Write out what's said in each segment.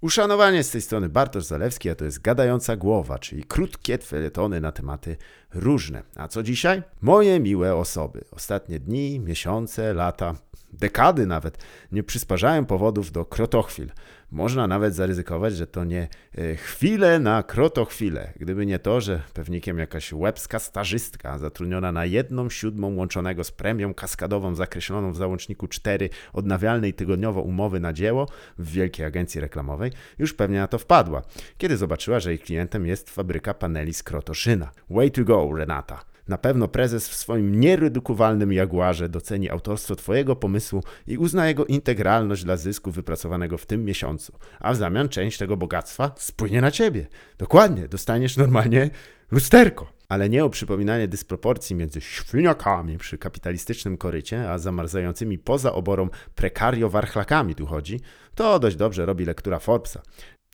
Uszanowanie z tej strony Bartosz Zalewski, a to jest Gadająca Głowa, czyli krótkie felietony na tematy różne. A co dzisiaj? Moje miłe osoby. Ostatnie dni, miesiące, lata, dekady nawet nie przysparzają powodów do krotochwil. Można nawet zaryzykować, że to nie e, chwile na krotochwile. Gdyby nie to, że pewnikiem jakaś łebska stażystka zatrudniona na jedną siódmą łączonego z premią kaskadową zakreśloną w załączniku 4 odnawialnej tygodniowo umowy na dzieło w wielkiej agencji reklamowej już pewnie na to wpadła, kiedy zobaczyła, że jej klientem jest fabryka paneli z Krotoszyna. Way to go, Renata. Na pewno prezes w swoim nieredukowalnym jaguarze doceni autorstwo Twojego pomysłu i uzna jego integralność dla zysku wypracowanego w tym miesiącu, a w zamian część tego bogactwa spłynie na Ciebie. Dokładnie, dostaniesz normalnie lusterko. Ale nie o przypominanie dysproporcji między świniakami przy kapitalistycznym korycie, a zamarzającymi poza oborą prekario-warchlakami tu chodzi, to dość dobrze robi lektura Forbesa.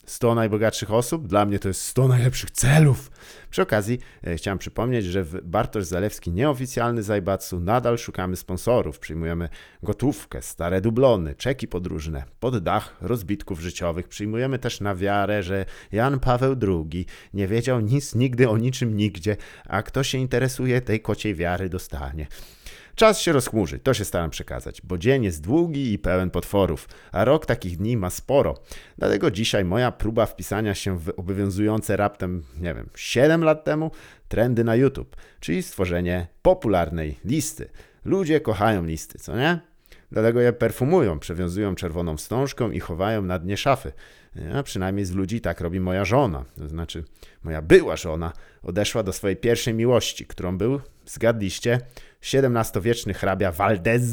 100 najbogatszych osób, dla mnie to jest 100 najlepszych celów. Przy okazji e, chciałem przypomnieć, że w Bartosz Zalewski nieoficjalny Zajbatsu nadal szukamy sponsorów. Przyjmujemy gotówkę, stare dublony, czeki podróżne, pod dach rozbitków życiowych. Przyjmujemy też na wiarę, że Jan Paweł II nie wiedział nic nigdy o niczym nigdzie, a kto się interesuje, tej kociej wiary dostanie. Czas się rozchmurzy, to się staram przekazać, bo dzień jest długi i pełen potworów, a rok takich dni ma sporo. Dlatego dzisiaj moja próba wpisania się w obowiązujące raptem, nie wiem, 7 lat temu trendy na YouTube, czyli stworzenie popularnej listy. Ludzie kochają listy, co nie? Dlatego je perfumują, przewiązują czerwoną wstążką i chowają na dnie szafy. A przynajmniej z ludzi tak robi moja żona. To znaczy, moja była żona odeszła do swojej pierwszej miłości, którą był, zgadliście, XVII-wieczny hrabia Valdez.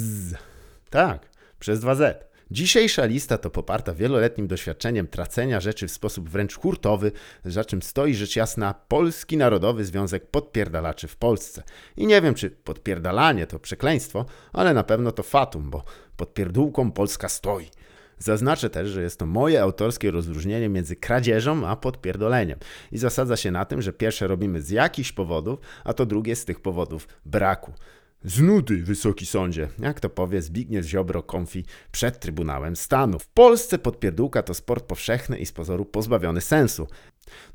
Tak, przez 2Z. Dzisiejsza lista to poparta wieloletnim doświadczeniem tracenia rzeczy w sposób wręcz hurtowy, za czym stoi rzecz jasna Polski Narodowy Związek Podpierdalaczy w Polsce. I nie wiem, czy podpierdalanie to przekleństwo, ale na pewno to fatum, bo pod pierdółką Polska stoi. Zaznaczę też, że jest to moje autorskie rozróżnienie między kradzieżą a podpierdoleniem i zasadza się na tym, że pierwsze robimy z jakichś powodów, a to drugie z tych powodów braku. Z nudy, wysoki sądzie, jak to powie Zbigniew Ziobro Konfi przed Trybunałem Stanu. W Polsce podpierdółka to sport powszechny i z pozoru pozbawiony sensu.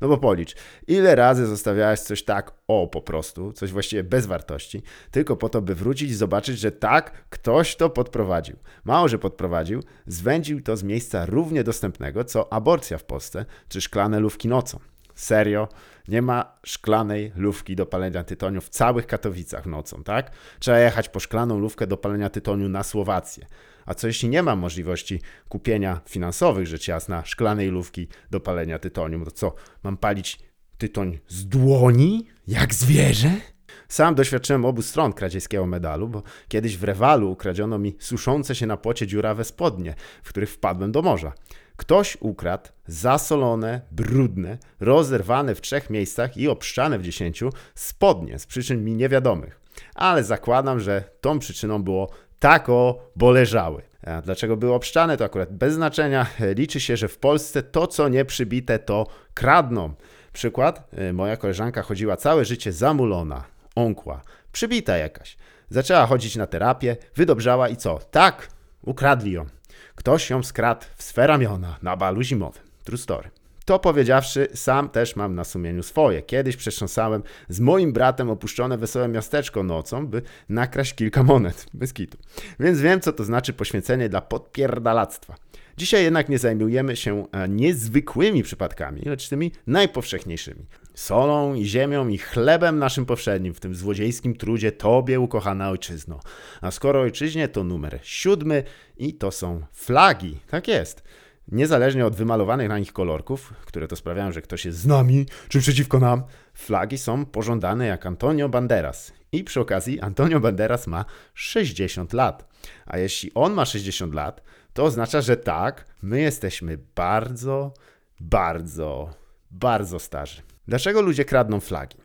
No bo policz, ile razy zostawiałeś coś tak, o po prostu, coś właściwie bez wartości, tylko po to, by wrócić i zobaczyć, że tak, ktoś to podprowadził. Mało, że podprowadził, zwędził to z miejsca równie dostępnego, co aborcja w Polsce, czy szklane lówki nocą. Serio, nie ma szklanej lówki do palenia tytoniu w całych Katowicach nocą, tak? Trzeba jechać po szklaną lówkę do palenia tytoniu na Słowację. A co jeśli nie ma możliwości kupienia finansowych, rzecz jasna, szklanej lówki do palenia tytoniu? To co, mam palić tytoń z dłoni? Jak zwierzę? Sam doświadczyłem obu stron kradzieckiego medalu, bo kiedyś w Rewalu ukradziono mi suszące się na płocie dziurawe spodnie, w których wpadłem do morza. Ktoś ukradł zasolone, brudne, rozerwane w trzech miejscach i obszczane w dziesięciu spodnie z przyczyn mi niewiadomych. Ale zakładam, że tą przyczyną było tako, bo leżały. A dlaczego były obszczane, to akurat bez znaczenia. Liczy się, że w Polsce to, co nie przybite, to kradną. Przykład, y, moja koleżanka chodziła całe życie zamulona, ąkła, przybita jakaś. Zaczęła chodzić na terapię, wydobrzała i co? Tak, ukradli ją. Ktoś ją skradł w swe ramiona na balu zimowym. True story. To powiedziawszy, sam też mam na sumieniu swoje. Kiedyś przetrząsałem z moim bratem opuszczone wesołe miasteczko nocą, by nakraść kilka monet. Bez kitu. Więc wiem, co to znaczy poświęcenie dla podpierdalactwa. Dzisiaj jednak nie zajmujemy się e, niezwykłymi przypadkami, lecz tymi najpowszechniejszymi. Solą i ziemią i chlebem naszym powszednim w tym złodziejskim trudzie Tobie, ukochana ojczyzno. A skoro ojczyźnie, to numer siódmy i to są flagi. Tak jest. Niezależnie od wymalowanych na nich kolorków, które to sprawiają, że ktoś jest z nami czy przeciwko nam, flagi są pożądane jak Antonio Banderas. I przy okazji Antonio Banderas ma 60 lat. A jeśli on ma 60 lat, to oznacza, że tak, my jesteśmy bardzo, bardzo, bardzo starzy. Dlaczego ludzie kradną flagi?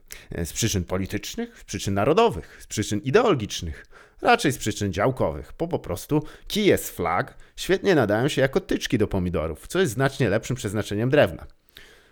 Z przyczyn politycznych, z przyczyn narodowych, z przyczyn ideologicznych, raczej z przyczyn działkowych, bo po prostu kije z flag świetnie nadają się jako tyczki do pomidorów, co jest znacznie lepszym przeznaczeniem drewna.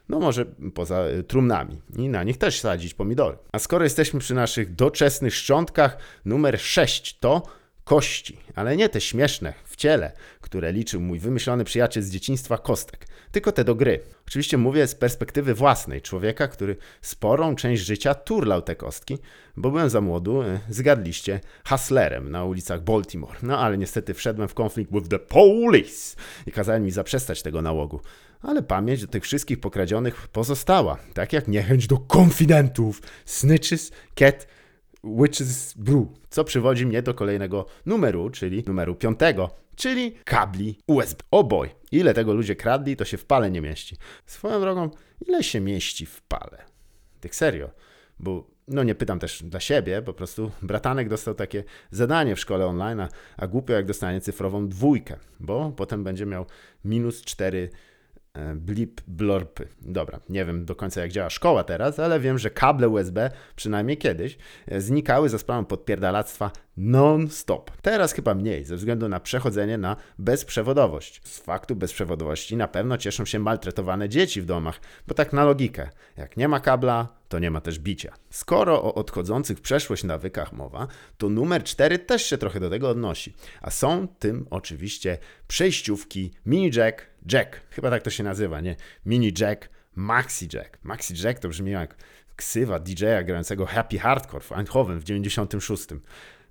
No może poza y, trumnami i na nich też sadzić pomidory. A skoro jesteśmy przy naszych doczesnych szczątkach, numer 6 to kości, ale nie te śmieszne w ciele, które liczył mój wymyślony przyjaciel z dzieciństwa Kostek, tylko te do gry. Oczywiście mówię z perspektywy własnej, człowieka, który sporą część życia turlał te kostki, bo byłem za młodu, e, zgadliście, hustlerem na ulicach Baltimore. No ale niestety wszedłem w konflikt with the police i kazali mi zaprzestać tego nałogu. Ale pamięć do tych wszystkich pokradzionych pozostała, tak jak niechęć do konfidentów, snitches, cat, Witch's Brew, co przywodzi mnie do kolejnego numeru, czyli numeru piątego, czyli kabli USB. O boj, ile tego ludzie kradli, to się w pale nie mieści. Swoją drogą, ile się mieści w pale? Tak serio, bo no nie pytam też dla siebie, po prostu bratanek dostał takie zadanie w szkole online, a, a głupio jak dostanie cyfrową dwójkę, bo potem będzie miał minus 4 E, blip blorpy. Dobra, nie wiem do końca jak działa szkoła teraz, ale wiem, że kable USB, przynajmniej kiedyś, znikały za sprawą podpierdalactwa non-stop. Teraz chyba mniej, ze względu na przechodzenie na bezprzewodowość. Z faktu bezprzewodowości na pewno cieszą się maltretowane dzieci w domach, bo tak na logikę, jak nie ma kabla, to nie ma też bicia. Skoro o odchodzących w przeszłość nawykach mowa, to numer 4 też się trochę do tego odnosi. A są tym oczywiście przejściówki mini jack, jack. Chyba tak to się nazywa, nie? Mini jack, maxi jack. Maxi jack to brzmi jak ksywa DJ-a grającego Happy Hardcore w Eindhoven w 96.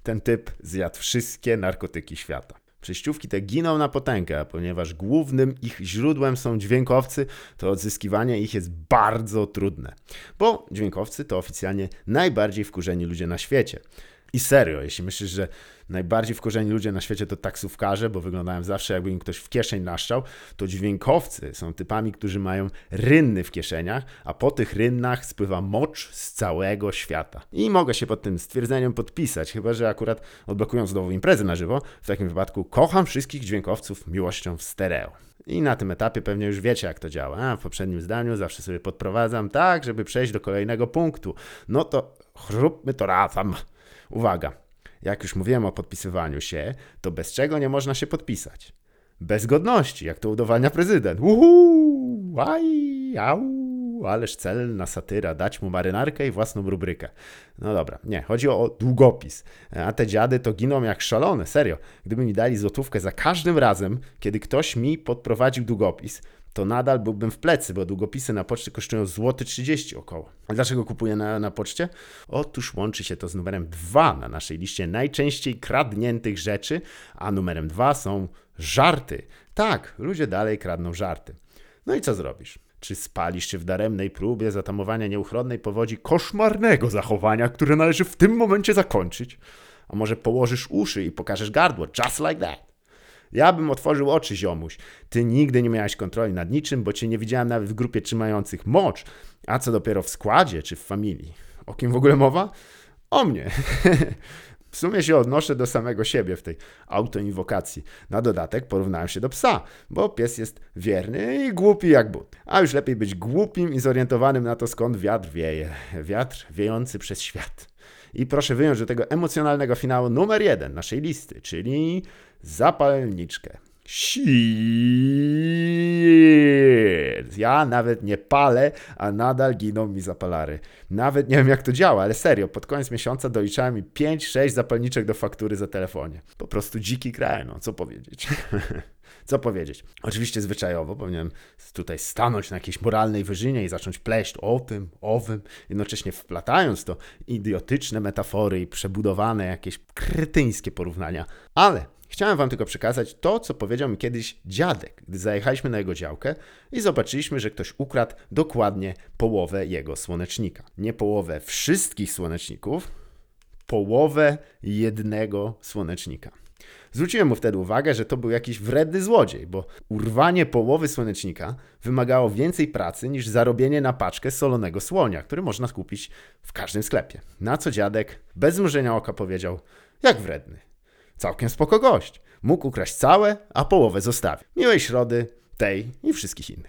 Ten typ zjadł wszystkie narkotyki świata. Przejściówki te giną na potęgę, a ponieważ głównym ich źródłem są dźwiękowcy, to odzyskiwanie ich jest bardzo trudne. Bo dźwiękowcy to oficjalnie najbardziej wkurzeni ludzie na świecie. I serio, jeśli myślisz, że najbardziej wkurzeni ludzie na świecie to taksówkarze, bo wyglądają zawsze jakby im ktoś w kieszeń naszczał, to dźwiękowcy są typami, którzy mają rynny w kieszeniach, a po tych rynnach spływa mocz z całego świata. I mogę się pod tym stwierdzeniem podpisać, chyba że akurat odblokując znowu imprezę na żywo, w takim wypadku kocham wszystkich dźwiękowców miłością w stereo. I na tym etapie pewnie już wiecie, jak to działa. A w poprzednim zdaniu zawsze sobie podprowadzam tak, żeby przejść do kolejnego punktu. No to chróbmy to razem. Uwaga, jak już mówiłem o podpisywaniu się, to bez czego nie można się podpisać? Bez godności, jak to udowadnia prezydent. Uhu, aj, au, ależ celna satyra, dać mu marynarkę i własną rubrykę. No dobra, nie, chodzi o długopis. A te dziady to giną jak szalone, serio. Gdyby mi dali złotówkę za każdym razem, kiedy ktoś mi podprowadził długopis, to nadal byłbym w plecy, bo długopisy na poczcie kosztują złoty 30 około. A dlaczego kupuję na, na poczcie? Otóż łączy się to z numerem 2 na naszej liście najczęściej kradniętych rzeczy, a numerem 2 są żarty. Tak, ludzie dalej kradną żarty. No i co zrobisz? Czy spalisz się w daremnej próbie zatamowania nieuchronnej powodzi koszmarnego zachowania, które należy w tym momencie zakończyć? A może położysz uszy i pokażesz gardło, just like that? Ja bym otworzył oczy, ziomuś. Ty nigdy nie miałeś kontroli nad niczym, bo cię nie widziałem nawet w grupie trzymających mocz, a co dopiero w składzie czy w familii. O kim w ogóle mowa? O mnie. W sumie się odnoszę do samego siebie w tej autoinwokacji. Na dodatek porównałem się do psa, bo pies jest wierny i głupi jak but. A już lepiej być głupim i zorientowanym na to, skąd wiatr wieje. Wiatr wiejący przez świat. I proszę wyjąć do tego emocjonalnego finału numer jeden naszej listy, czyli zapalniczkę. Ja nawet nie palę, a nadal giną mi zapalary. Nawet nie wiem jak to działa, ale serio, pod koniec miesiąca doliczałem mi 5-6 zapalniczek do faktury za telefonie. Po prostu dziki kraj, no co powiedzieć. co powiedzieć? Oczywiście zwyczajowo powinienem tutaj stanąć na jakiejś moralnej wyżynie i zacząć pleść o tym, owym, jednocześnie wplatając to idiotyczne metafory i przebudowane jakieś kretyńskie porównania. Ale Chciałem wam tylko przekazać to, co powiedział mi kiedyś dziadek, gdy zajechaliśmy na jego działkę i zobaczyliśmy, że ktoś ukradł dokładnie połowę jego słonecznika. Nie połowę wszystkich słoneczników, połowę jednego słonecznika. Zwróciłem mu wtedy uwagę, że to był jakiś wredny złodziej, bo urwanie połowy słonecznika wymagało więcej pracy niż zarobienie na paczkę solonego słonia, który można kupić w każdym sklepie. Na co dziadek bez mrużenia oka powiedział: Jak wredny. Całkiem spoko gość. Mógł ukraść całe, a połowę zostawił. Miłej środy, tej i wszystkich innych.